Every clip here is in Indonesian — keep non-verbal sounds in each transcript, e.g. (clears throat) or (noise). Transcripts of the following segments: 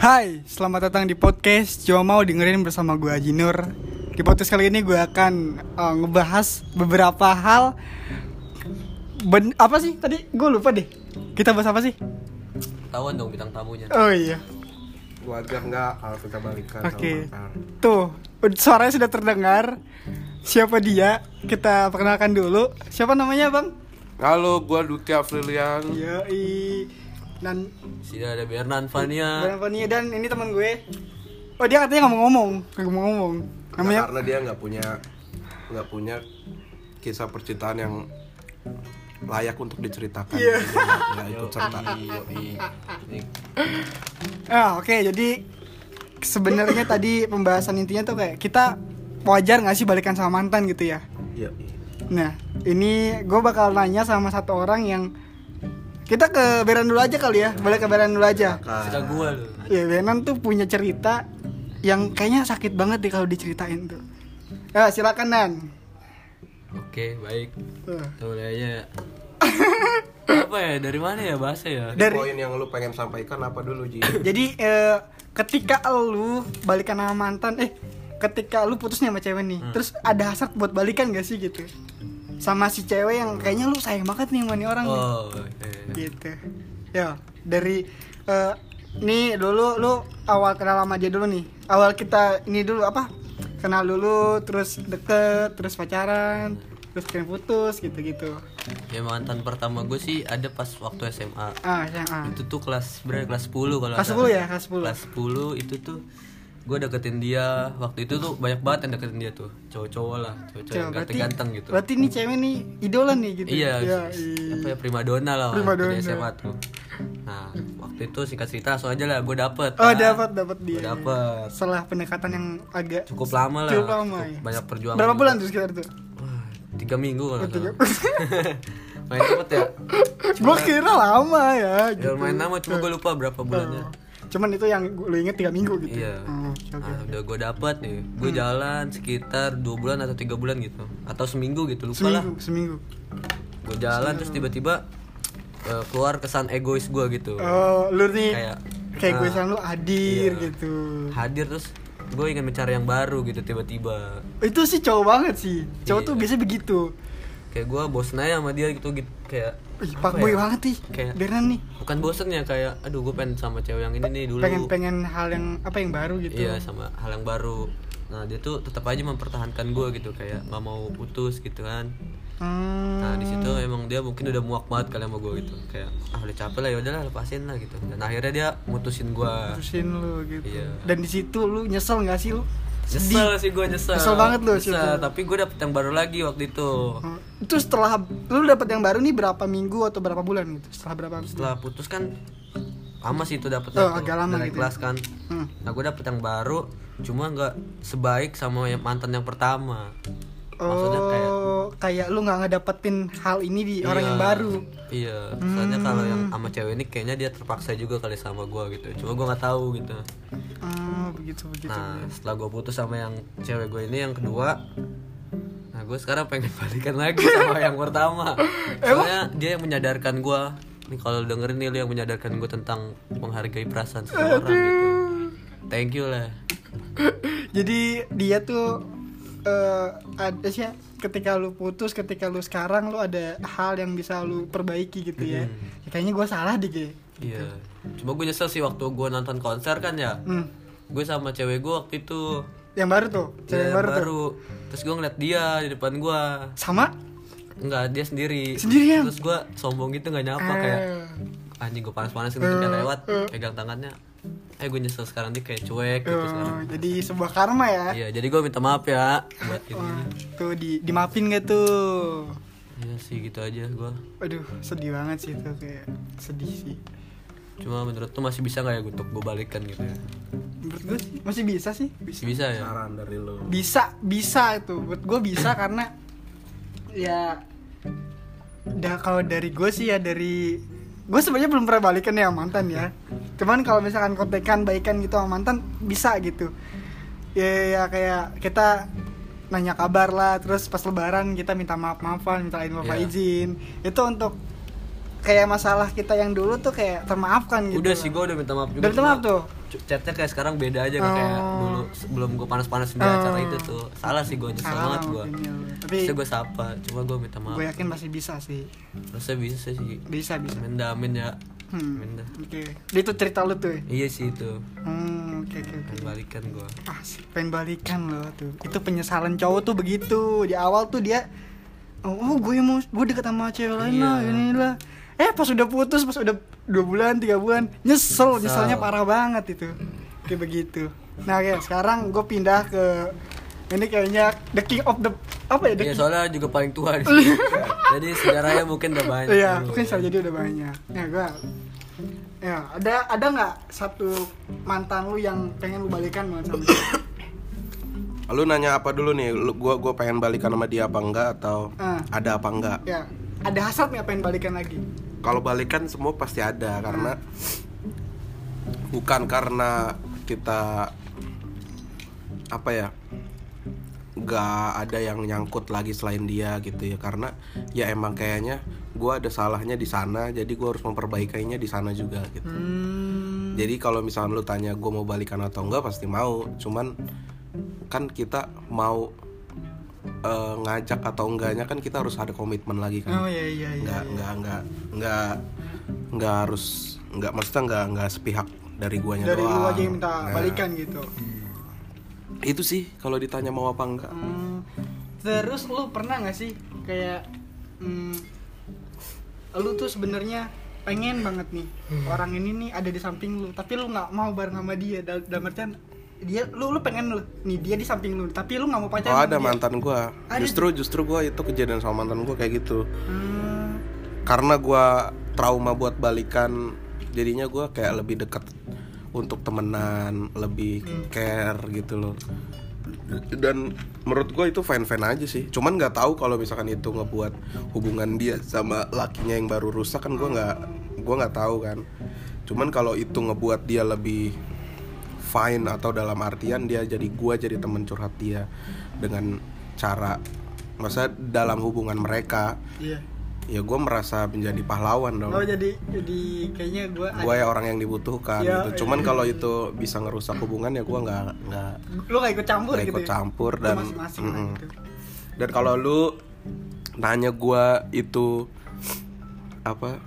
Hai, selamat datang di podcast. Cuma mau dengerin bersama gue Haji Nur Di podcast kali ini gue akan uh, ngebahas beberapa hal. Ben Apa sih? Tadi? Gue lupa deh. Kita bahas apa sih? Tawan dong bintang tamunya. Oh iya. Wajar nggak? Kalau kita balikan Oke. Mantan Tuh, suaranya sudah terdengar. Siapa dia? Kita perkenalkan dulu. Siapa namanya bang? halo gua Duki Afrilian Yoi Dan Sini ada Bernan Fania. Bang Fania dan ini teman gue Oh dia katanya ngomong-ngomong Ngomong-ngomong Nah, Namanya karena dia nggak punya nggak punya kisah percintaan yang layak untuk diceritakan Iya. Dia nggak- nggak ikut serta Ah oke jadi sebenarnya tadi pembahasan intinya tuh kayak kita wajar nggak sih balikan sama mantan gitu ya. Iya. Nah ini gue bakal nanya sama satu orang yang kita ke Beran dulu aja kali ya balik ke Beran dulu aja. Kita gua lu. Ya Beran tuh punya cerita yang kayaknya sakit banget deh kalau diceritain tuh. Ya silakan Nan. Oke, baik. Tuh. Kayaknya (laughs) apa ya dari mana ya bahasa ya Dari poin yang lu pengen sampaikan apa dulu Ji (coughs) jadi eh, ketika lu balikan sama mantan eh ketika lu putus nih sama cewek nih terus ada hasrat buat balikan gak sih gitu sama si cewek yang kayaknya lu sayang banget nih sama nih orang oh oke. gitu. Ya dari eh, nih dulu lu awal kenal sama dia dulu nih. Awal kita ini dulu apa? Kenal dulu terus deket terus pacaran terus kalian putus gitu gitu ya mantan pertama gue sih ada pas waktu SMA ah ah itu tuh kelas berapa kelas 10 kalau kelas nggak 10 salah. ya kelas 10 kelas 10 itu tuh gue deketin dia waktu itu tuh banyak banget yang deketin dia tuh cowok-cowok lah cowok-cowok yang ganteng-ganteng gitu berarti nih cewek nih idola nih gitu iya ya, apa ya primadona lah Prima waktu di donna. SMA tuh nah waktu itu singkat cerita langsung aja lah gue dapet Oh kan. dapat dapat dia. Dapet Setelah pendekatan yang agak cukup lama lah Cukup lama, ya. banyak perjuangan berapa bulan tuh sekitar tuh? Wah, tiga minggu kalau nggak tiga- (laughs) main cepet ya (laughs) Gua kira lama ya. ya Gitu. lumayan lama cuma gue lupa berapa bulannya Cuman itu yang lu inget tiga minggu gitu. iya Oh, oke. Nah, udah gue dapet nih gue jalan sekitar dua bulan atau tiga bulan gitu atau seminggu gitu lupa lah Seminggu, seminggu. gue jalan terus tiba-tiba eh, keluar kesan egois gue gitu Oh, lu nih kayak kayak gue ah, sama lu hadir iya. gitu. hadir terus gue ingin mencari yang baru gitu tiba-tiba Itu sih cowok banget sih. Cowok Iya. tuh biasanya begitu. Kayak gue bosen aja sama dia gitu gitu kayak Ih, pak boy ya? banget nih. Kayak- Bernan nih. bukan bosen ya kayak aduh gue pengen sama cewek yang ini nih dulu Pengen pengen hal yang apa yang baru gitu. iya sama hal yang baru nah dia tuh tetap aja mempertahankan gue gitu kayak nggak mau putus gitu kan Hmm. nah di situ emang dia mungkin udah muak banget kali sama gue gitu kayak ah udah capek lah ya udahlah lepasin lah gitu dan akhirnya dia mutusin gue Terusin lu gitu. Iya. Dan di situ lu nyesel gak sih lu? Nyesel sih gue nyesel Nyesel banget lu Nyesel, tapi gue dapet yang baru lagi waktu itu Oh, itu setelah lu dapat yang baru nih berapa minggu atau berapa bulan gitu? Setelah berapa? setelah putus kan lama sih itu dapet Oh, agak lama gitu ya. kelas kan Hmm. nah gue dapet yang baru cuma nggak sebaik sama yang mantan yang pertama Maksudnya kayak Oh, kayak lu nggak ngedapetin hal ini di orang Iya, yang baru. Iya, soalnya kalau yang sama cewek ini kayaknya dia terpaksa juga kali sama gua gitu. Cuma gua nggak tahu gitu. Oh, begitu begitu. Nah, setelah gua putus sama yang cewek gue ini yang kedua, nah gue sekarang pengen (laughs) balikan lagi sama (laughs) yang pertama. Soalnya dia yang menyadarkan gua. Nih kalau dengerin nih lu yang menyadarkan gue tentang menghargai perasaan seseorang gitu. Thank you lah. (laughs) Jadi dia tuh eh ada sih ya, ketika lu putus, ketika lu sekarang lu ada hal yang bisa lu perbaiki gitu ya. Ya, kayaknya gua salah deh, Ge. Iya. Cuma gue nyesel sih waktu gua nonton konser kan ya. Hmm. Gue sama cewek gue waktu itu Yang baru tuh, cewek Iya, yang baru, tuh. Terus gue ngeliat dia di depan gua Sama? Enggak, dia sendiri Sendirian? Terus gua sombong gitu gak nyapa Eh. kayak Anjing gue panas-panas gitu kayak lewat Pegang tangannya Eh gue nyesel sekarang dia kayak cuek gitu sekarang Oh, jadi sebuah karma ya. Iya, jadi gue minta maaf ya Buat ini Wah, tuh di dimaafin gak tuh? Iya sih gitu aja gua Aduh, sedih banget sih itu kayak sedih sih. Cuma menurut tuh masih bisa gak ya untuk gue balikan gitu ya Menurut gue sih masih bisa sih, bisa. Bisa ya saran dari lu Bisa, bisa itu. Buat gue bisa karena ya udah kalau dari gue sih ya dari gue sebenarnya belum pernah balikan ya sama mantan ya. Cuman kalau misalkan kontekan baikan gitu sama mantan bisa gitu. Ya, ya kayak kita nanya kabar lah terus pas lebaran kita minta maaf maafan minta maaf Iya. izin itu untuk kayak masalah kita yang dulu tuh kayak termaafkan gitu. Udah sih gue udah minta maaf juga Udah minta maaf tuh? chatnya kayak sekarang beda aja nggak kayak Oh. dulu sebelum gue panas-panas di Oh. acara itu tuh. Salah sih gue nyesel banget gue mungkin ya. tapi bisa gue sapa cuma gue minta maaf. gue yakin pasti bisa sih. Rasanya bisa sih. Bisa bisa. Amin dah amin ya. Hmm. oke. Itu cerita lu tuh ya? iya sih itu. Hmm oke oke oke. Pengen balikan gue ah sih, pengen balikan loh tuh. Itu penyesalan cowok tuh begitu. Di awal tuh dia oh, oh gue mau gue deket sama cewek lain lah Iya. ini lah eh pas udah putus pas udah dua bulan tiga bulan nyesel Nyesel. nyeselnya parah banget itu kayak begitu nah oke sekarang gue pindah ke ini kayaknya the king of the apa ya the king soalnya juga paling tua di sini. (laughs) jadi sejarahnya mungkin udah banyak Iya, mungkin bisa jadi udah banyak. Ya, gua Ya, ada ada nggak satu mantan lu yang pengen lu balikan banget sama dia? (coughs) Lu nanya apa dulu nih? Lu, gua gua pengen balikan sama dia apa enggak atau Ah. ada apa enggak? Ya, ada hasrat nggak pengen balikan lagi? Kalau balikan semua pasti ada karena bukan karena kita apa ya nggak ada yang nyangkut lagi selain dia gitu ya. Karena ya emang kayaknya gua ada salahnya di sana jadi gua harus memperbaikinya di sana juga gitu. Hmm. jadi kalau misalnya lu tanya gue mau balikan atau enggak pasti mau. Cuman kan kita mau eh, ngajak atau enggaknya kan kita harus ada komitmen lagi kan Oh iya iya iya. nggak nggak nggak nggak nggak harus nggak maksudnya nggak nggak sepihak dari guanya Dari doang lu aja yang minta Nah, balikan gitu. itu sih kalau ditanya mau apa enggak Hmm. Terus lu pernah nggak sih kayak hmm, lu tuh sebenarnya pengen banget nih orang ini nih ada di samping lu tapi lu nggak mau bareng sama dia Dal- dalam artian dia lu lu pengen lu nih dia di samping lu tapi lu nggak mau pacaran oh ada dia. mantan gua. Ada. Justru justru gua itu kejadian sama mantan gua kayak gitu. Hmm. karena gua trauma buat balikan jadinya gua kayak lebih dekat untuk temenan lebih care gitu loh. Dan menurut gue itu fine fine aja sih. Cuman nggak tahu kalau misalkan itu ngebuat hubungan dia sama lakinya yang baru rusak kan gue nggak gue nggak tahu kan. Cuman kalau itu ngebuat dia lebih fine atau dalam artian dia jadi gua jadi temen curhat dia dengan cara masa dalam hubungan mereka Iya. ya gue merasa menjadi pahlawan dong Oh jadi jadi kayaknya gue gue ya orang yang dibutuhkan Iya, gitu cuman iya, kalau iya. itu bisa ngerusak hubungan ya gue nggak nggak lu gak ikut campur nggak gitu. ikut ya? campur dan lah Mm-mm. gitu. dan kalau lu nanya gue itu apa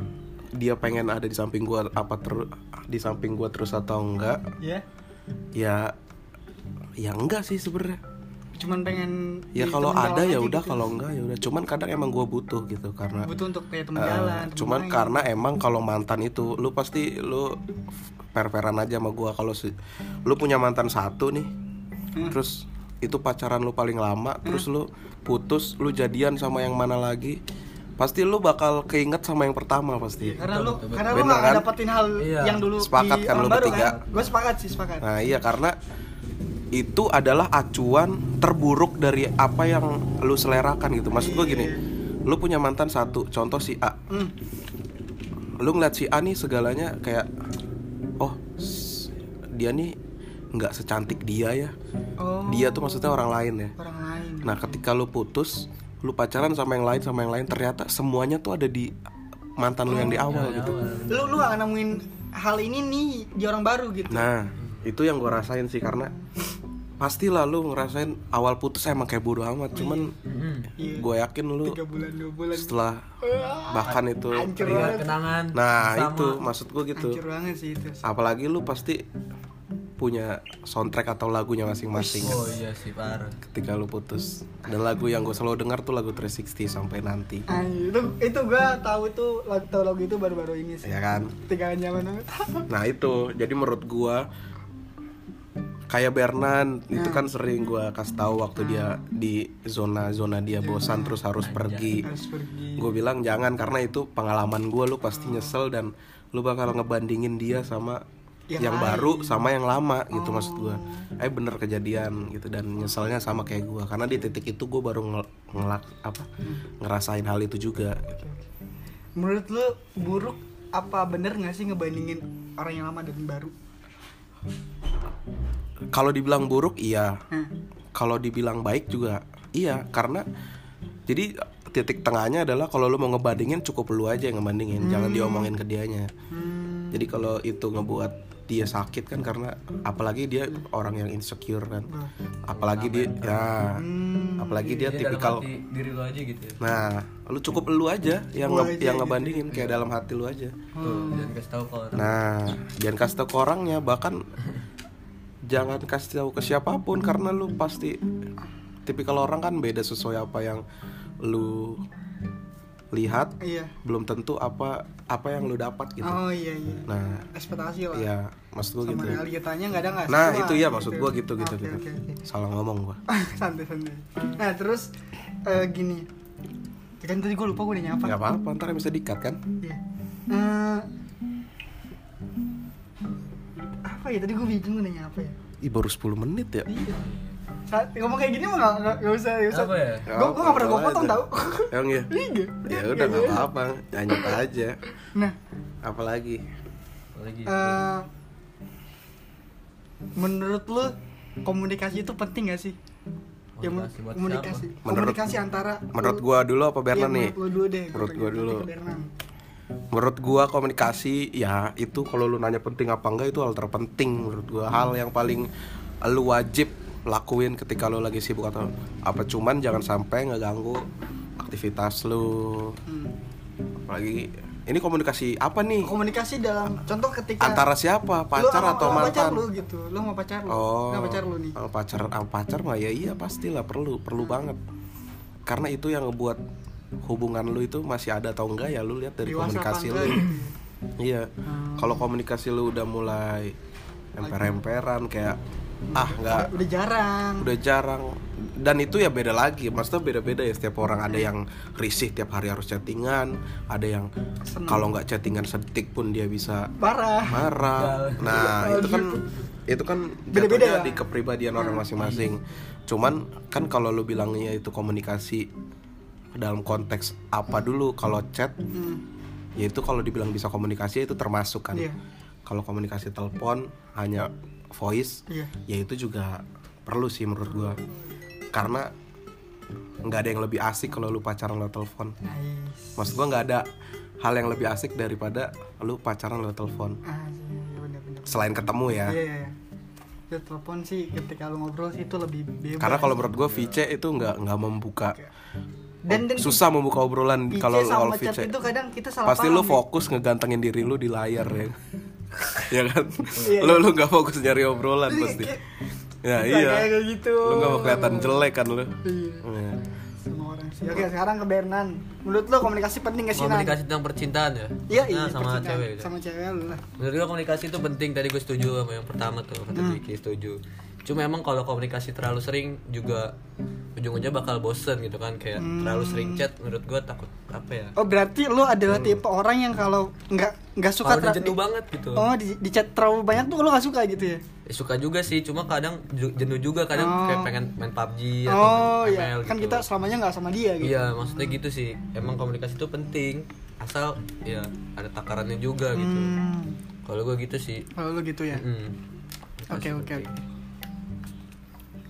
dia pengen ada di samping gue apa terus di samping gue terus atau enggak Iya. Ya ya enggak sih sebenarnya Cuman pengen ya kalau ada ya udah gitu. kalau enggak ya udah cuman kadang emang gue butuh gitu karena butuh untuk kayak temen Eh, jalan. temen cuman main. karena emang kalau mantan itu lu pasti lu perperan aja sama gua kalau si, lu punya mantan satu nih Hmm. terus itu pacaran lu paling lama terus lu putus lu jadian sama yang mana lagi pasti lu bakal keinget sama yang pertama pasti karena lu karena lu gak kan? dapetin hal Iya. yang dulu Sepakat di kan lu baru bertiga? kan? Gue sepakat sih sepakat. nah iya karena itu adalah acuan terburuk dari apa yang lu selerakan gitu maksud gua gini lu punya mantan satu contoh si A Hmm. lu ngeliat si A nih segalanya kayak oh dia nih nggak secantik dia ya Oh. dia tuh maksudnya orang lain ya orang lain. nah ketika lu putus lu pacaran sama yang lain sama yang lain ternyata semuanya tuh ada di mantan lu yang di awal gitu Lu lu gak nemuin hal ini nih di orang baru gitu. nah itu yang gue rasain sih karena pastilah lu ngerasain awal putus emang kayak bodo amat cuman Iya. gue yakin lu bulan bulan. setelah bahkan itu banget. kenangan nah sama. itu maksud gue gitu Hancur banget sih itu. apalagi lu pasti punya soundtrack atau lagunya masing-masing. Kan oh iya sih parah. Ketika lu putus. Dan lagu yang gue selalu dengar tuh lagu 360 sampai nanti. Anjir, itu itu gue tahu itu lagu tahu lagu itu baru-baru ini sih. ya kan? Tiga zaman banget. (laughs) nah itu. Jadi menurut gua kayak Bernan itu kan sering gua kasih tahu waktu dia di zona zona dia bosan terus harus pergi. Harus pergi. gue bilang jangan karena itu pengalaman gua lu pasti nyesel dan lu bakal ngebandingin dia sama Yang yang, lain. baru sama yang lama gitu maksud gua. Eh bener kejadian gitu dan nyeselnya sama kayak gua. Karena di titik itu gua baru ngel- ngelak apa ngerasain hal itu juga gitu. Menurut lu buruk apa bener gak sih ngebandingin orang yang lama dan baru? kalau dibilang buruk iya. Kalau dibilang baik juga iya. Karena jadi titik tengahnya adalah kalau lu mau ngebandingin cukup lu aja yang ngebandingin. Jangan diomongin ke dianya. Hmm. Jadi kalau itu ngebuat dia sakit kan karena apalagi dia orang yang insecure kan apalagi dia ya apalagi dia Jadi tipikal diri lo aja gitu ya. nah lu cukup lu aja yang Lu nge- aja yang gitu. ngebandingin kayak dalam hati lu aja Tuh, jangan kasih tahu ke orang. nah jangan kasih tahu ke orangnya bahkan jangan kasih tahu ke siapa pun karena lu pasti tipikal orang kan beda sesuai apa yang lu lihat Iya. belum tentu apa apa yang lu dapat gitu Oh iya iya. nah Ekspektasi lah. ya maksud gua Sama gitu realitanya nggak ada nggak nah sama, itu ya maksud gua gitu gitu Oke, gitu oke, oke. salah ngomong gua (laughs) santai santai. Nah terus eh, gini. Kan tadi gue lupa gue udah nyapa. nggak apa-apa ntar bisa dikat kan Iya. Eh, apa ya tadi gue bingung nanya apa ya? Ih baru 10 menit ya Iya. Ngomong kayak gini mah nggak nggak- nggak usah nggak usah. Apa ya? Gue gue nggak pernah gue potong tau. Emang ya? Iya. Ya udah nggak apa-apa, lanjut aja. Nah, Apalagi Apalagi eh, menurut lu komunikasi itu penting gak sih? Ya, Komunikasi komunikasi, Menurut- komunikasi antara menurut lu- gua dulu apa Iya, Bernan nih? menurut lu dulu deh. Menurut Gua dulu. Menurut gua komunikasi ya itu kalau lu nanya penting apa enggak itu hal terpenting menurut gua hal yang paling lu wajib lakuin ketika lu lagi sibuk atau apa cuman jangan sampai ngeganggu aktivitas lu. Hmm. Apalagi ini komunikasi apa nih? Komunikasi dalam contoh ketika Antara siapa? Pacar atau sama pacar mantan? lu gitu. Lu sama pacar lu. Oh, Sama pacar lu nih. sama pacar, sama pacar mah ya iya pastilah perlu, perlu banget. Karena itu yang ngebuat hubungan lu itu masih ada atau enggak ya lu lihat dari Dewasa komunikasi lu. enggak gitu. Iya. Hmm. Kalau komunikasi lu udah mulai emper-emperan kayak ah nggak Udah jarang. udah jarang dan itu ya beda lagi maksudnya beda-beda ya setiap orang ada yang risih tiap hari harus chattingan ada yang kalau nggak chattingan sedetik pun dia bisa Parah. marah. Nah, itu kan itu kan Beda-beda ya? di kepribadian orang masing-masing. Cuman kan kalau lu bilangnya itu komunikasi dalam konteks apa dulu kalau chat Hmm. ya itu kalau dibilang bisa komunikasi itu termasuk kan. Iya. Kalau komunikasi telepon hanya voice Iya. ya itu juga perlu sih menurut gua. Karena nggak ada yang lebih asik kalau lu pacaran lewat telepon. Nice. Maksud gua nggak ada hal yang lebih asik daripada lu pacaran lewat telepon. Ah. Selain ketemu ya. Iya, iya. Ya, telepon sih ketika lu ngobrol sih itu lebih bebas. Karena kalau menurut gue VC itu nggak nggak membuka dan dan susah membuka obrolan kalau VC. itu kadang kita salah Pasti paham lu ya. fokus ngegantengin diri lu di layar ya. (laughs) ya kan? Iya, lu lu nggak fokus nyari obrolan pasti. Ya iya. kayak gitu. Lu nggak mau kelihatan jelek kan lu. Iya. Ya. Semua orang sih. Oke, sekarang ke Bernan. Menurut lo komunikasi penting gak sih, Nan? komunikasi tentang percintaan ya Iya, iya. Nah, sama percintaan. cewek gitu. Sama cewek lu lah. menurut gue komunikasi itu penting tadi gue setuju sama yang pertama tuh kata Hmm. Vicky setuju cuma emang kalau komunikasi terlalu sering juga ujung-ujungnya bakal bosen gitu kan kayak Hmm. terlalu sering chat menurut gue takut apa ya Oh, berarti lo adalah tipe orang yang kalau nggak nggak suka Hmm. di- banget gitu Oh, di, di chat terlalu banyak tuh lo gak suka gitu ya? Ya, suka juga sih cuma kadang jenuh juga kadang Oh. kayak pengen main PUBG atau Oh, main iya. ML Kan gitu. kita selamanya nggak sama dia gitu. iya maksudnya gitu sih emang komunikasi itu penting asal ya ada takarannya juga gitu Hmm. kalau gue gitu sih Kalau lo gitu ya. Oke, oke, oke.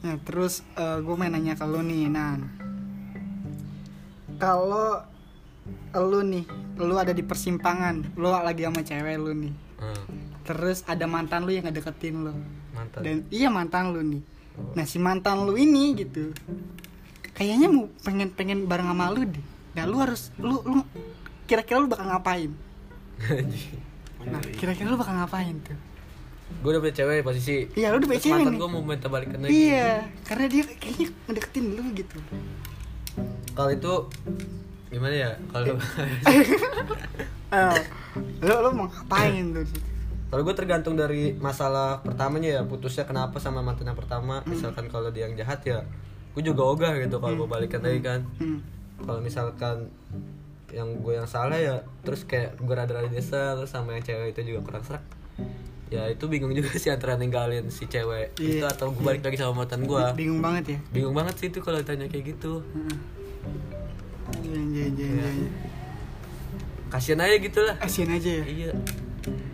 Nah, terus gue main nanya ke lo nih, Nan. Kalau lo nih, lo ada di persimpangan, lo lagi sama cewek lo nih. Hmm, Terus ada mantan lo yang ngedeketin lo. mantap Dan iya mantan lo nih. Nah, si mantan lo ini gitu. Kayaknya mau pengen pengen bareng sama lo deh. Nah, lu harus lu lu kira-kira lu bakal ngapain? (laughs) Nah, kira-kira lu bakal ngapain tuh? Gue udah punya cewek di posisi Iya, lu udah punya cewek mantan nih. gue mau minta balikan lagi Iya, karena dia kayaknya ngedeketin lu gitu. kalau itu gimana ya kalau (laughs) Eh, lu lu mau ngapain tuh? kalau gue tergantung dari masalah pertamanya ya putusnya kenapa sama mantan yang pertama misalkan kalau dia yang jahat ya gue juga ogah gitu kalau mau balikan lagi kan Hmm. kalau misalkan yang gue yang salah ya terus kayak gue rada-rada desa terus sama yang cewek itu juga kurang serak ya itu bingung juga (laughs) sih antara ninggalin si cewek Iya. itu atau gue balik lagi sama mantan gue Bingung banget ya. bingung banget sih itu kalau ditanya kayak gitu Iya, iya, iya, iya. iya. kasian aja gitu lah Asian aja ya. iya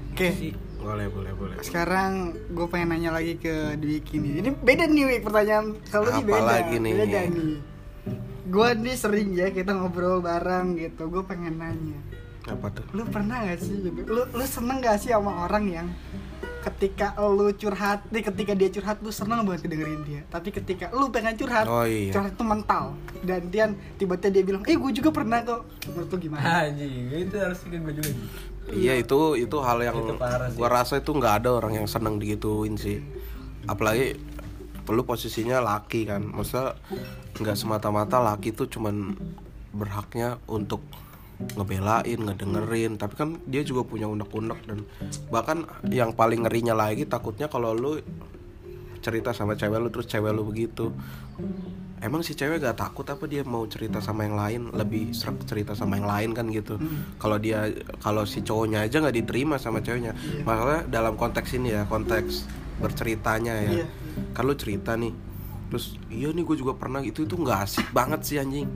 Oke. sih Boleh, boleh, boleh. Sekarang gue pengen nanya lagi ke Dwiki nih. Ini beda nih Wik pertanyaan kalau ini beda. lagi nih? Beda nih. gue nih sering ya kita ngobrol bareng gitu gue pengen nanya apa tuh lu pernah gak sih lu lu seneng gak sih sama orang yang ketika lu curhat nih ketika dia curhat lu seneng banget dengerin dia tapi ketika lu pengen curhat Oh, iya. curhat itu mental dan dia tiba-tiba dia bilang eh gue juga pernah kok menurut lu gimana Anjing, itu harus ke gue juga. Iya itu itu hal yang Itu gua rasa itu nggak ada orang yang seneng digituin sih. Apalagi perlu posisinya laki kan. Masa nggak semata-mata laki tuh cuman berhaknya untuk ngebelain, ngedengerin, tapi kan dia juga punya unek-unek dan bahkan yang paling ngerinya lagi takutnya kalau lu cerita sama cewek lu terus cewek lu begitu. Emang si cewek gak takut apa dia mau cerita sama yang lain lebih serak cerita sama yang lain kan gitu. Kalau dia kalau si cowoknya aja nggak diterima sama ceweknya. Masalah dalam konteks ini ya konteks berceritanya ya. Iya. Kan lu cerita nih. Terus iya nih gue juga pernah gitu itu nggak asik banget sih anjing.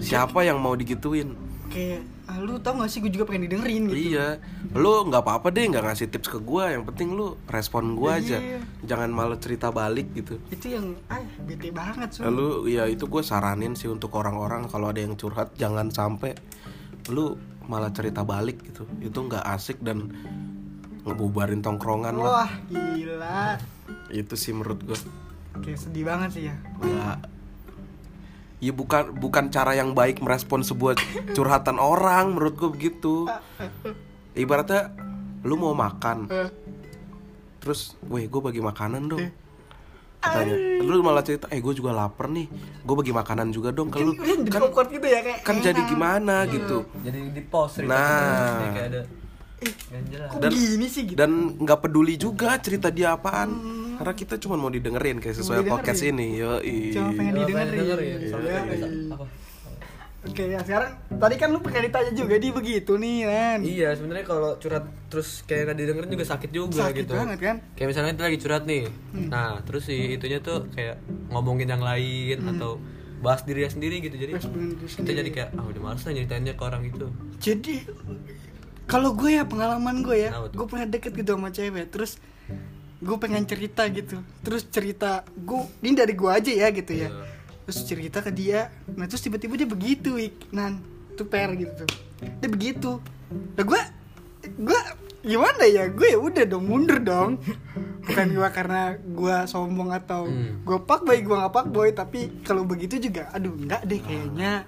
Siapa yang mau digituin? Kayak ah, lu tau gak sih gue juga pengen didengerin gitu Iya, lu nggak apa-apa deh nggak ngasih tips ke gua. Yang penting lu respon gua aja, Iya. jangan malah cerita balik gitu. itu yang ah bete banget sih Lalu ya itu gue saranin sih untuk orang-orang kalau ada yang curhat jangan sampai lu malah cerita balik gitu. Itu nggak asik dan ngebubarin tongkrongan lah. wah gila Itu sih menurut gue. kayak sedih banget sih ya Ya, ya bukan bukan cara yang baik merespon sebuah curhatan orang menurut gue begitu. Ibaratnya lu mau makan, Eh, terus, weh gue bagi makanan dong. Katanya, lu malah cerita, eh gue juga lapar nih, gue bagi makanan juga dong ke lu. kan Kan, gitu ya kayak kan jadi gimana gitu. Jadi di post cerita Nah. Kayak ada Dan- begini sih gitu Dan nggak peduli juga cerita dia apaan, karena kita cuma mau didengerin kayak sesuai didengerin. podcast ini, yo. Cuma pengen Kalau didengerin. soalnya Iya, iya. Apa? Oke ya sekarang tadi kan lu pengen ditanya juga di begitu nih kan. Iya, sebenarnya kalau curhat terus kayak gak didengerin juga sakit juga Sakit gitu. banget kan? Kayak misalnya kita lagi curhat nih. Hmm. Nah, terus si itunya tuh kayak ngomongin yang lain atau bahas dirinya sendiri gitu. Jadi Hmm. Diri kita sendiri. jadi kayak ah udah males lah nyeritainnya ke orang itu. Jadi kalau gue ya pengalaman gue ya, tuh? gue pernah deket gitu sama cewek, terus gue pengen cerita gitu, terus cerita gue ini dari gue aja ya gitu ya, Iya. terus cerita ke dia, nah terus tiba-tiba dia begitu, Ik. nan tuh per gitu, dia begitu, nah gue gue gimana ya, gue ya udah dong mundur dong, bukan gue karena gue sombong atau Hmm. gue pak boy gue nggak pak boy, tapi kalau begitu juga, aduh enggak deh kayaknya.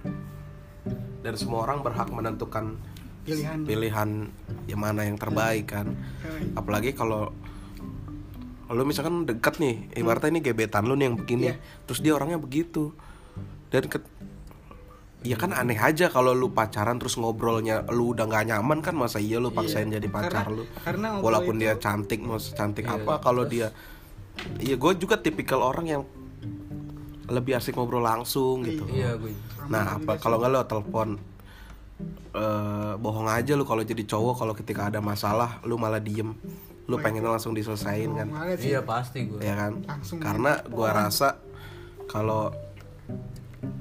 Dan semua orang berhak menentukan pilihan. pilihan yang mana yang terbaik kan. Eh, Apalagi kalau lu misalkan deket nih, ibaratnya ini gebetan lu nih yang begini, Iya. terus dia orangnya begitu. Dan ke Ya kan aneh aja kalau lu pacaran terus ngobrolnya lu udah nggak nyaman kan masa iya lu paksain Iya. jadi pacar Karena- lu. karena Walaupun itu- dia cantik mau secantik Iya, apa kalau dia Iya gue juga tipikal orang yang lebih asik ngobrol langsung gitu. Iya, gue. Nah, apa kalau nggak lo telepon eh bohong aja lu kalau jadi cowok kalau ketika ada masalah lu malah diem. Lu pengen langsung diselesain kan. Sih. Iya, pasti gue. Ya kan? Langsung Karena gua rasa kalau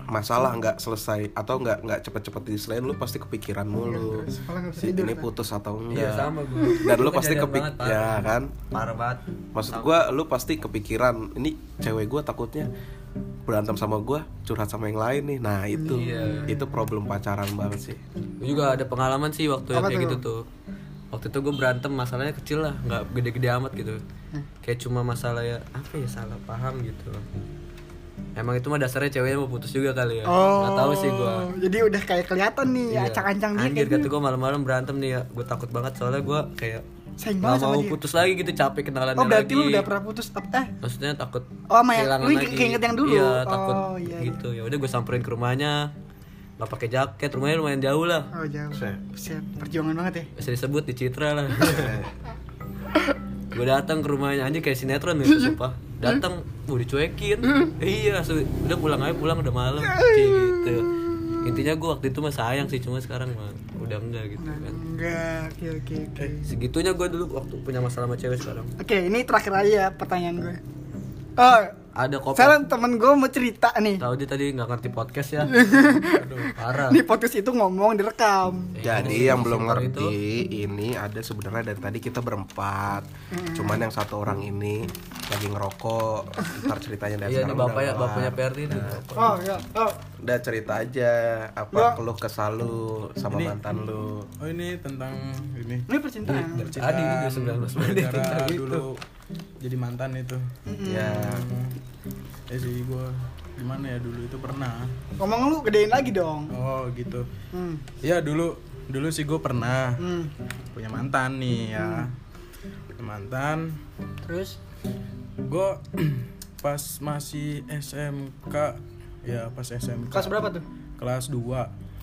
masalah nggak selesai atau nggak nggak cepet-cepet diselesain lu pasti kepikiran mulu. nggak bisa Si ini putus atau Iya, enggak. sama gue. Dan lu pasti kepik banget, ya kan? Parah banget. Maksud gua lu pasti kepikiran ini cewek gua takutnya berantem sama gua curhat sama yang lain nih. Nah, itu Iya. itu problem pacaran banget sih. Gue juga ada pengalaman sih waktu Apa kayak gitu tuh. Waktu itu gue berantem masalahnya kecil lah, nggak gede-gede amat gitu. Kayak cuma masalah ya apa ya salah paham gitu. Emang itu mah dasarnya ceweknya mau putus juga kali ya. Oh, Nggak tahu sih gue. Jadi udah kayak kelihatan nih acak-acang dia Anjir kayaknya. kata gue malam-malam berantem nih ya. Gue takut banget soalnya gue kayak Sayang sama mau dia. putus lagi gitu capek kenalannya Oh berarti lagi. lu udah pernah putus eh Maksudnya takut Oh, yang- kehilangan lu lagi. keinget yang dulu? Iya takut Oh, iya, iya. gitu. Ya udah gue samperin ke rumahnya. Gak pakai jaket, rumahnya lumayan jauh lah. oh jauh. Set. Buset, perjuangan banget ya. bisa disebut di Citra lah (laughs) (laughs) gue datang ke rumahnya anjing kayak sinetron nih (laughs) sumpah datang mau dicuekin iya langsung udah pulang aja pulang udah malam gitu intinya gue waktu itu mah sayang sih cuma sekarang mah udah enggak gitu Nah, kan enggak, oke oke oke. segitunya gue dulu waktu punya masalah sama cewek sekarang Oke, ini terakhir aja ya pertanyaan gue. Oh, ada kopi Sekarang temen gue mau cerita nih. tahu dia tadi nggak ngerti podcast ya (laughs) aduh parah Nih podcast itu ngomong direkam. Jadi yang belum ngerti ini ada sebenarnya dari tadi kita berempat. Cuman yang satu orang ini lagi ngerokok. Ntar ceritanya dari iya sekarang bapak ya bapaknya Perdi nih Oh iya. Oh. Udah cerita aja apa Gua- keluh kesal lu sama mantan lu. Oh ini tentang ini Ini percintaan. Adi juga 19 menit dulu jadi mantan itu. Ya. Ya sih gue gimana ya dulu itu pernah. Ngomong lu gedein lagi dong. Oh gitu. Hmm. Ya dulu dulu sih gue pernah Hmm. punya mantan nih ya. Punya mantan. Terus Gue (clears throat) pas masih SMK ya pas SMK kelas berapa tuh? kelas 2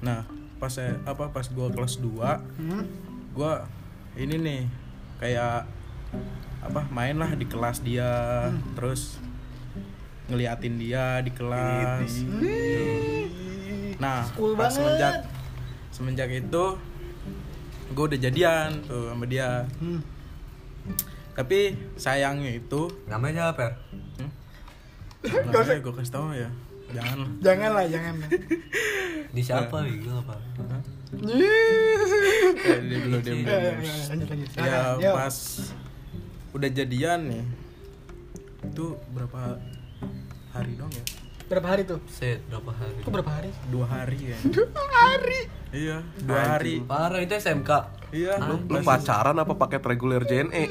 nah pas saya apa pas gua kelas 2 Hmm. gua ini nih kayak apa main lah di kelas dia terus ngeliatin dia di kelas nah Cool pas banget. semenjak semenjak itu gue udah jadian tuh sama dia Hmm. tapi sayangnya itu namanya apa Per? (laughs) namanya gue kasih tau ya jangan lah. Jangan lah, (laughs) jangan lah. di siapa gitu apa Ya, dia dulu dia Ya, dulu. ya, ya, ya pas udah jadian nih itu berapa hari dong ya Berapa hari tuh? set berapa hari Kok berapa hari? dua hari ya (laughs) hari. iya dua hari parah itu SMK iya Lu, lu pacaran apa paket reguler JNE?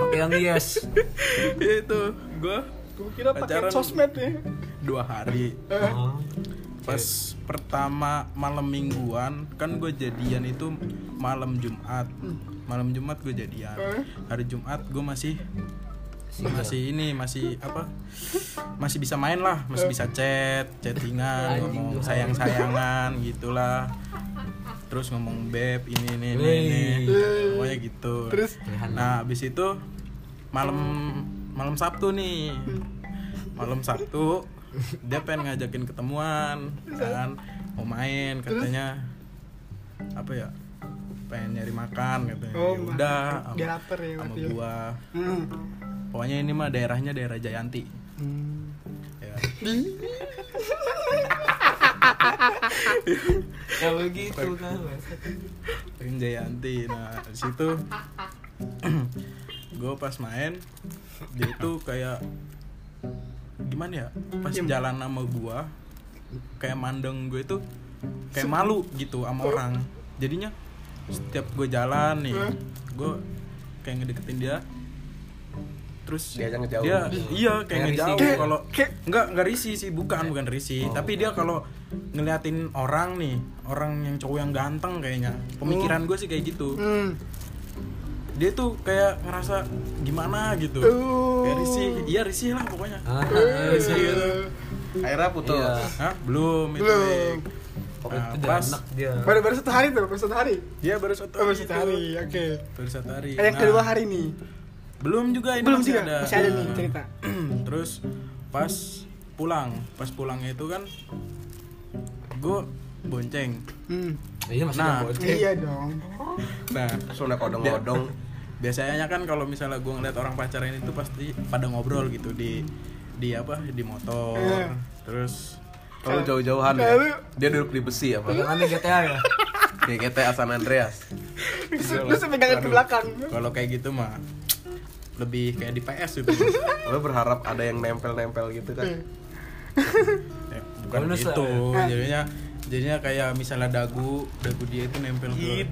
pakai yang yes (laughs) Iya, itu gua Gue kira pakai Pacaran. sosmed ya. dua hari oh. pas pertama malam mingguan kan gue jadian itu malam Jumat malam Jumat gue jadian. Hari Jumat gue masih masih ini masih apa? Masih bisa main lah masih bisa chat chattingan ngomong sayang sayangan gitulah. Terus ngomong beb ini ini ini, ini. pokoknya gitu. Terus? nah habis itu malam malam Sabtu nih. Malam Sabtu dia pengen ngajakin ketemuan kan? Mau main katanya apa ya pengen nyari makan katanya Oh, Ya udah dia sama, lapar ya sama ya. gua. Hmm. pokoknya ini mah daerahnya daerah Jayanti. Hmm. ya. Kalau gitu kan pengen Jayanti nah di situ (clears throat) gue pas main dia itu kayak gimana ya? Pas jalan sama gua kayak mandeng gue itu kayak malu gitu sama orang. Jadinya setiap gue jalan nih gue kayak ngedeketin dia terus Diajak ngejauh. dia iya kayak Kayak ngejauh kalau Kayak- enggak enggak risih sih bukan bukan risih tapi dia kalau ngeliatin orang nih orang yang cowok yang ganteng kayaknya pemikiran gue sih kayak gitu Hmm. dia tuh kayak ngerasa gimana gitu Uh. kayak risih iya risih lah pokoknya ah, risih gitu Akhirnya putus. Iya. Hah? belum itu Belum. Oh, Nah, itu pas enak dia Baru baru satu hari tuh, baru satu hari. dia baru satu Oh, baru hari satu itu. hari. Oke. baru satu hari Eh, yang Nah, kedua hari nih. belum juga ini Belum masih juga. ada Masih ada nih Nah, cerita. (clears throat) terus pas pulang pas pulangnya itu kan gue bonceng Hmm. iya masih Nah. bocah. Iya dong. nah Sudah kodong-kodong. biasanya kan kalau misalnya gue ngeliat orang pacaran itu pasti pada ngobrol gitu di di apa di motor Iya. terus Kalau jauh-jauhan ya. Kalau- Dia duduk di besi apa? Pegangannya GTA ya Kayak GTA San Andreas. Lu sampai pegangan ke belakang. kalau kayak gitu mah lebih kayak di PS gitu Lo berharap ada yang nempel-nempel gitu kan? Ya, bukan Bonus gitu lah jadinya jadinya kayak misalnya dagu dagu dia itu nempel ke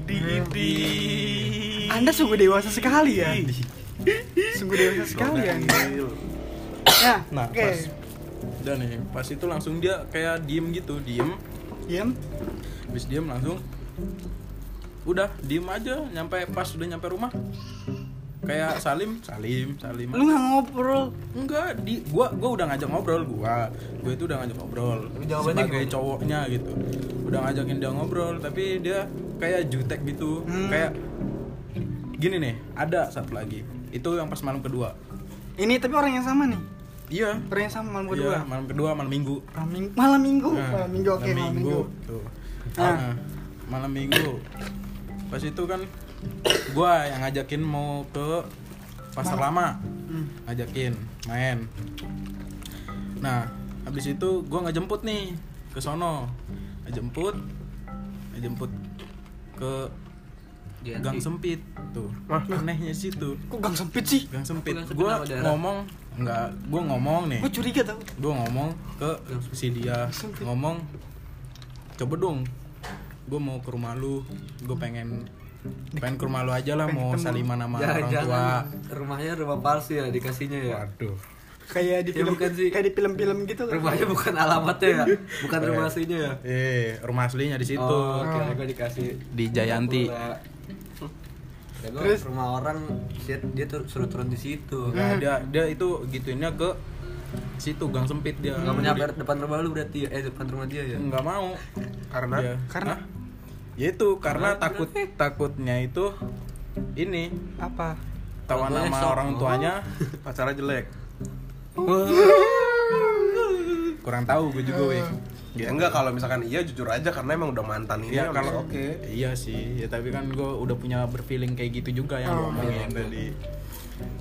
Anda sungguh dewasa sekali ya. Sungguh dewasa sekali ya. Nah, nah oke. pas udah nih pas itu langsung dia kayak diem gitu diem Diam. habis diem langsung udah diem aja nyampe pas udah nyampe rumah kayak salim salim salim Lu nggak ngobrol. enggak di gua gua udah ngajak ngobrol gua gua itu udah ngajak ngobrol Tapi jawabannya sebagai gimana? cowoknya gitu udah ngajakin dia ngobrol tapi dia kayak jutek gitu Hmm. kayak gini nih ada satu lagi itu yang pas malam kedua Ini tapi orang yang sama nih. Iya yang sama malam Iya, kedua. malam kedua malam minggu Malam minggu. Malam minggu. Nah, Malam minggu oke, malam minggu. Tuh. Ah. Nah, malam minggu. Pas itu kan gua yang ngajakin mau ke pasar lama ngajakin main nah habis itu gue nggak jemput nih ke sono nggak jemput nggak jemput ke gang sempit tuh anehnya sih tuh kok gang sempit sih gang sempit gue ngomong nggak gue ngomong nih. Gue curiga tau. Gue ngomong ke si dia. Ngomong coba dong gue mau ke rumah lu. Gue pengen pengen ke rumah lu aja lah mau saliman sama orang tua. Rumahnya rumah palsu ya dikasihnya ya. waduh. Kayak di Ya, film bukan sih. kayak di film-film gitu kan? Rumahnya bukan alamatnya ya, bukan rumah aslinya ya. eh rumah aslinya di situ. Oh, kira gue dikasih di Jayanti. pula. Ya Terus? rumah orang dia, dia tuh suruh turun di situ. Nah, dia dia itu gituinnya ke situ gang sempit dia Gak mau nyampe depan rumah lu berarti ya? Eh depan rumah dia ya? nggak mau Karena Dia- Karena? Hah? ya itu karena takut takutnya itu ini apa tuanya nama sok. orang tuanya pacarnya jelek. kurang tahu gue juga weh Ya enggak kalau misalkan iya jujur aja karena emang udah mantan ini Iya ya kalau oke. Iya sih, ya tapi kan gue udah punya berfeeling kayak gitu juga yang Oh, lo omongin tadi.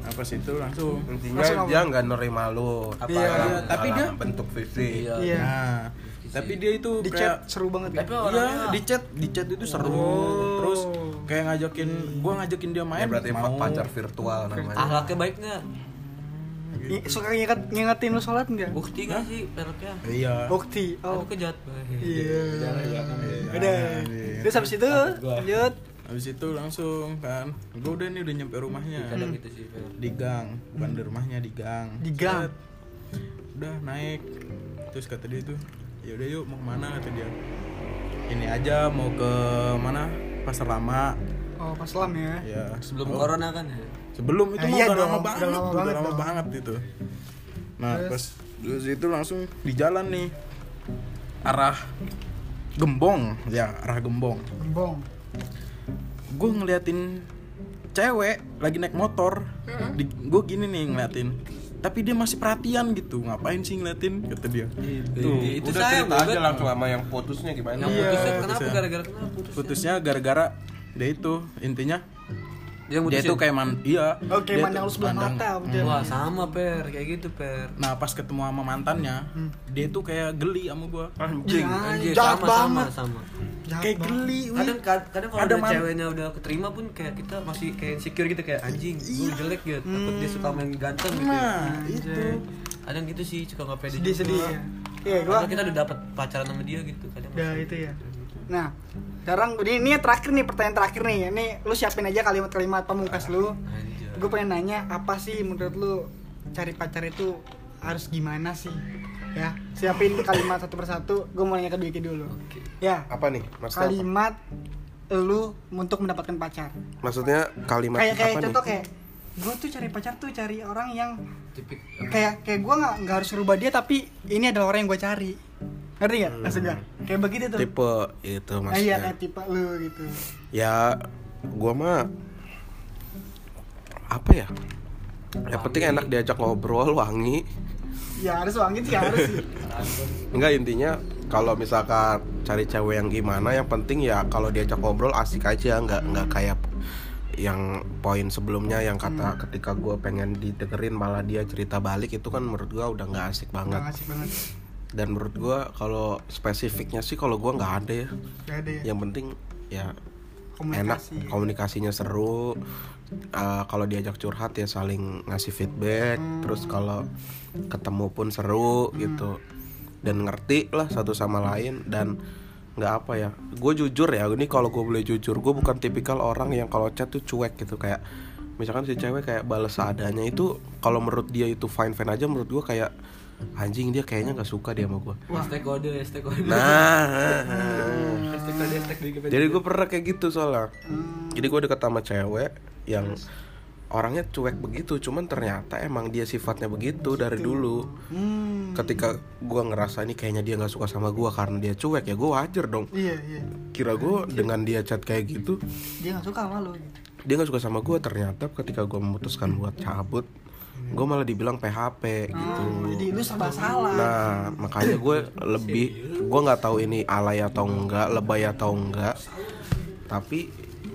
Apa sih itu langsung? Intinya Langsung dia nggak nerima lu. Apa? Iya, dalam- iya, tapi dalam dia- bentuk fisik. Iya. Iya. Nah, tapi dia itu di kayak chat seru banget Tapi kan Iya, di chat, di chat itu seru. Oh. Terus kayak ngajakin, gua ngajakin dia Ya main. berarti mau. pacar virtual namanya. Ahlaknya baik nggak? I- suka nginget ngingetin lu sholat nggak Bukti nggak sih peleknya? Iya. bukti Oh. Aku kejahat banget. iya Iya. udah terus habis itu lanjut Habis itu langsung kan, gue udah nih udah nyampe rumahnya. Kadang gitu sih. Di gang, bukan di rumahnya di gang. Di gang? Set. Udah naik. Terus kata dia tuh, ya udah yuk mau ke mana kata dia. Ini aja mau ke mana? Pasar lama. Oh pas lam ya Ya. Sebelum Oh, corona kan ya? Sebelum itu Ah, mah iya udah dong, lama udah banget, udah banget lama dong. banget itu. Nah, pas terus itu langsung di jalan nih arah Gembong, ya arah Gembong. gembong Gue ngeliatin cewek lagi naik motor, di, gue gini nih ngeliatin. Tapi dia masih perhatian gitu, ngapain sih ngeliatin? Kata dia. Tuh, itu Udah saya cerita aja banget. langsung sama yang putusnya gimana. Yang Iya, putusnya kenapa? Gara-gara kenapa putusnya? Putusnya gara-gara dia itu intinya Dia dia mutusin? itu kayak man iya. oke dia mandang tuh lu sebelah mandang- mata udah Wah sama per, kayak gitu per. Nah pas ketemu sama mantannya, dia tuh kayak geli sama gua. Anjing. Ya, Anjir, jahat sama, banget sama sama. Jahat kayak banget. geli. Kadang kadang kalau Ada ada ceweknya udah keterima pun kayak kita masih kayak insecure gitu kayak anjing, gue jelek gitu. Takut dia suka main ganteng gitu. Nah, itu. Kadang gitu sih suka nggak pede sedih sedih ya iya gua kita udah dapat pacaran sama dia gitu kadang. udah itu ya nah sekarang ini, ini terakhir nih pertanyaan terakhir nih ini lu siapin aja kalimat-kalimat pamungkas lu Anjir. gue pengen nanya apa sih menurut lu cari pacar itu harus gimana sih ya siapin kalimat satu persatu gue mau nanya ke Dwiki dulu Oke. ya Apa nih? Maksudnya apa? kalimat lu untuk mendapatkan pacar Maksudnya kalimat kayak kayak apa contoh nih? kayak gue tuh cari pacar tuh cari orang yang Tipik kayak kayak gue nggak nggak harus rubah dia tapi ini adalah orang yang gue cari ngerti gak maksud gue kayak begitu tuh. Tipe itu iya maksudnya. kayak tipe lu gitu. Ya gua mah apa ya? Yang penting enak diajak ngobrol, wangi. ya harus wangi sih harus sih. (laughs) Enggak intinya kalau misalkan cari cewek yang gimana yang penting ya kalau diajak ngobrol asik aja nggak nggak kayak yang poin sebelumnya yang kata ketika gue pengen didengerin malah dia cerita balik itu kan menurut gue udah nggak asik banget. Ngasih banget dan menurut gue kalau spesifiknya sih kalau gue nggak ada ya. Gak ada ya? Yang penting ya enak. Komunikasi komunikasinya seru. Uh, kalau diajak curhat ya saling ngasih feedback. Terus kalau ketemu pun seru gitu. Dan ngerti lah satu sama lain. Dan nggak apa ya gue jujur ya ini kalau gue boleh jujur gue bukan tipikal orang yang kalau chat tuh cuek gitu. Kayak misalkan si cewek kayak balas seadanya itu kalau menurut dia itu fine fine aja menurut gue kayak anjing dia kayaknya nggak suka dia sama gue Hashtag kode, hashtag kode. nah hashtag kode, hashtag di jadi gue pernah kayak gitu soalnya. Jadi gue deket sama cewek yang orangnya cuek begitu cuman ternyata emang dia sifatnya begitu dari dulu. Hmm. Ketika gue ngerasa ini kayaknya dia nggak suka sama gue karena dia cuek ya gue wajar dong. Iya iya. Kira gue dengan dia chat kayak gitu dia nggak suka sama lu gitu. dia nggak suka sama gue ternyata ketika gue memutuskan buat cabut gue malah dibilang PHP gitu Oh, jadi lu serba salah Nah, makanya gue lebih gue nggak tahu ini alay atau enggak, lebay atau enggak. Tapi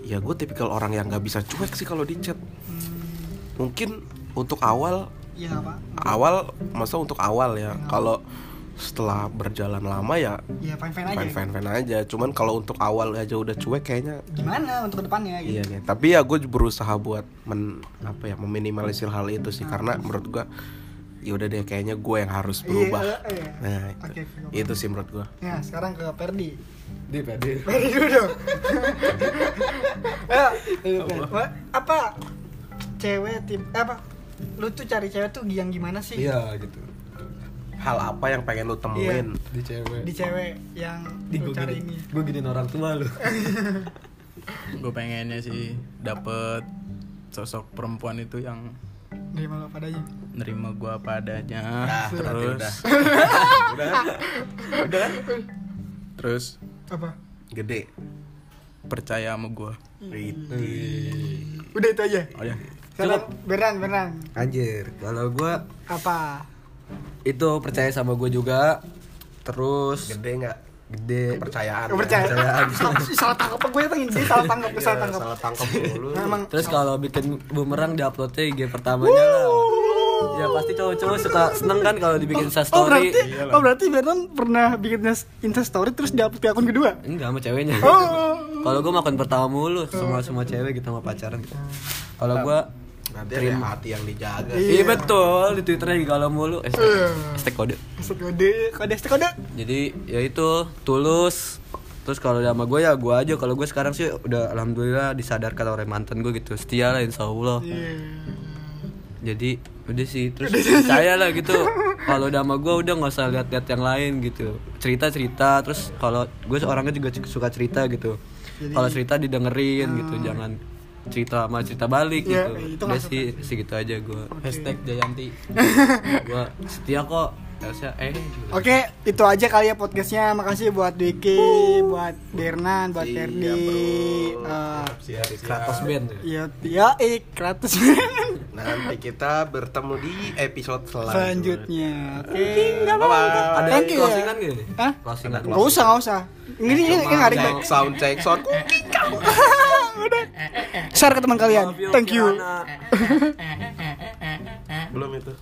ya gue tipikal orang yang nggak bisa cuek sih kalau di chat. mungkin untuk awal Iya apa? awal masa untuk awal ya kalau setelah berjalan lama ya Iya fine fine aja. fine fine fine aja cuman kalau untuk awal aja udah cuek kayaknya Gimana untuk ke depannya gitu? iya nih tapi ya gue berusaha buat men apa ya meminimalisir hal itu sih karena menurut gue ya udah deh kayaknya gue yang harus berubah Iya, iya. nah itu, oke. itu sih menurut gue Ya sekarang ke Perdi. Di pede. Perdi dulu dong. (laughs) Ayo, apa? apa? Cewek tip apa? Lu tuh cari cewek tuh yang gimana sih? Iya gitu. Hal apa yang pengen lu temuin Di cewek. Di cewek yang Di lu gue cari ini. Gue giniin orang tua lu. (laughs) gue pengennya sih dapet sosok perempuan itu yang Dari malu padanya. nerima gue apa adanya Nah, terus udah. (laughs) udah kan udah kan terus Apa? gede percaya sama gue Udah itu aja. oh ya Sekarang Beran, Beran. Anjir, kalau gue Apa? Itu percaya sama gue juga. Terus gede nggak gede kepercayaan Kepercayaan. Kepercayaan. (laughs) Salah, salah tangkap gue pengen dia salah tangkap, Iya, salah tangkap. salah tangkap dulu Nah, Terus kalau bikin bumerang di uploadnya IG pertamanya lah. Ya pasti cowok-cowok suka seneng kan kalau dibikin Insta Oh berarti, story. oh berarti Beran pernah bikin Insta story terus diupload di akun kedua. Enggak sama ceweknya. Oh. Kalau gue makan pertama mulu semua semua cewek gitu sama pacaran. gitu. Kalau gue nanti ada hati yang dijaga Iya betul di Twitternya juga kalau mulu hashtag, hashtag kode. Hashtag kode, kode, hashtag kode. Jadi ya itu tulus. Terus kalau sama gue ya gue aja. Kalau gue sekarang sih udah alhamdulillah disadarkan oleh mantan gue gitu. Setia lah insya Allah. Iya. Jadi udah sih terus saya lah gitu. Kalau udah sama gue udah nggak usah lihat-lihat yang lain gitu. Cerita cerita. Terus kalau gue orangnya juga suka cerita gitu. Kalau cerita didengerin gitu. Jangan cerita sama cerita balik Iya, gitu. itu udah sih segitu aja gue. hashtag Jayanti (laughs) Gue setia kok. Harusnya eh. Oke, itu aja kali ya podcastnya. Makasih buat Diki, buat Dernan, buat Iya, Ferdi, bro. eh, siap Kratos band. ya, ya, eh, Kratos nanti kita bertemu di episode selanjutnya selanjutnya. Oke, bye bye Ada Thank you ya. closingan gak nih? Hah? Closingan. Gak usah, gak usah. Ini ini ini nggak ribet. Check sound check sound (laughs) Udah. Share ke teman kalian. Thank you. Belum itu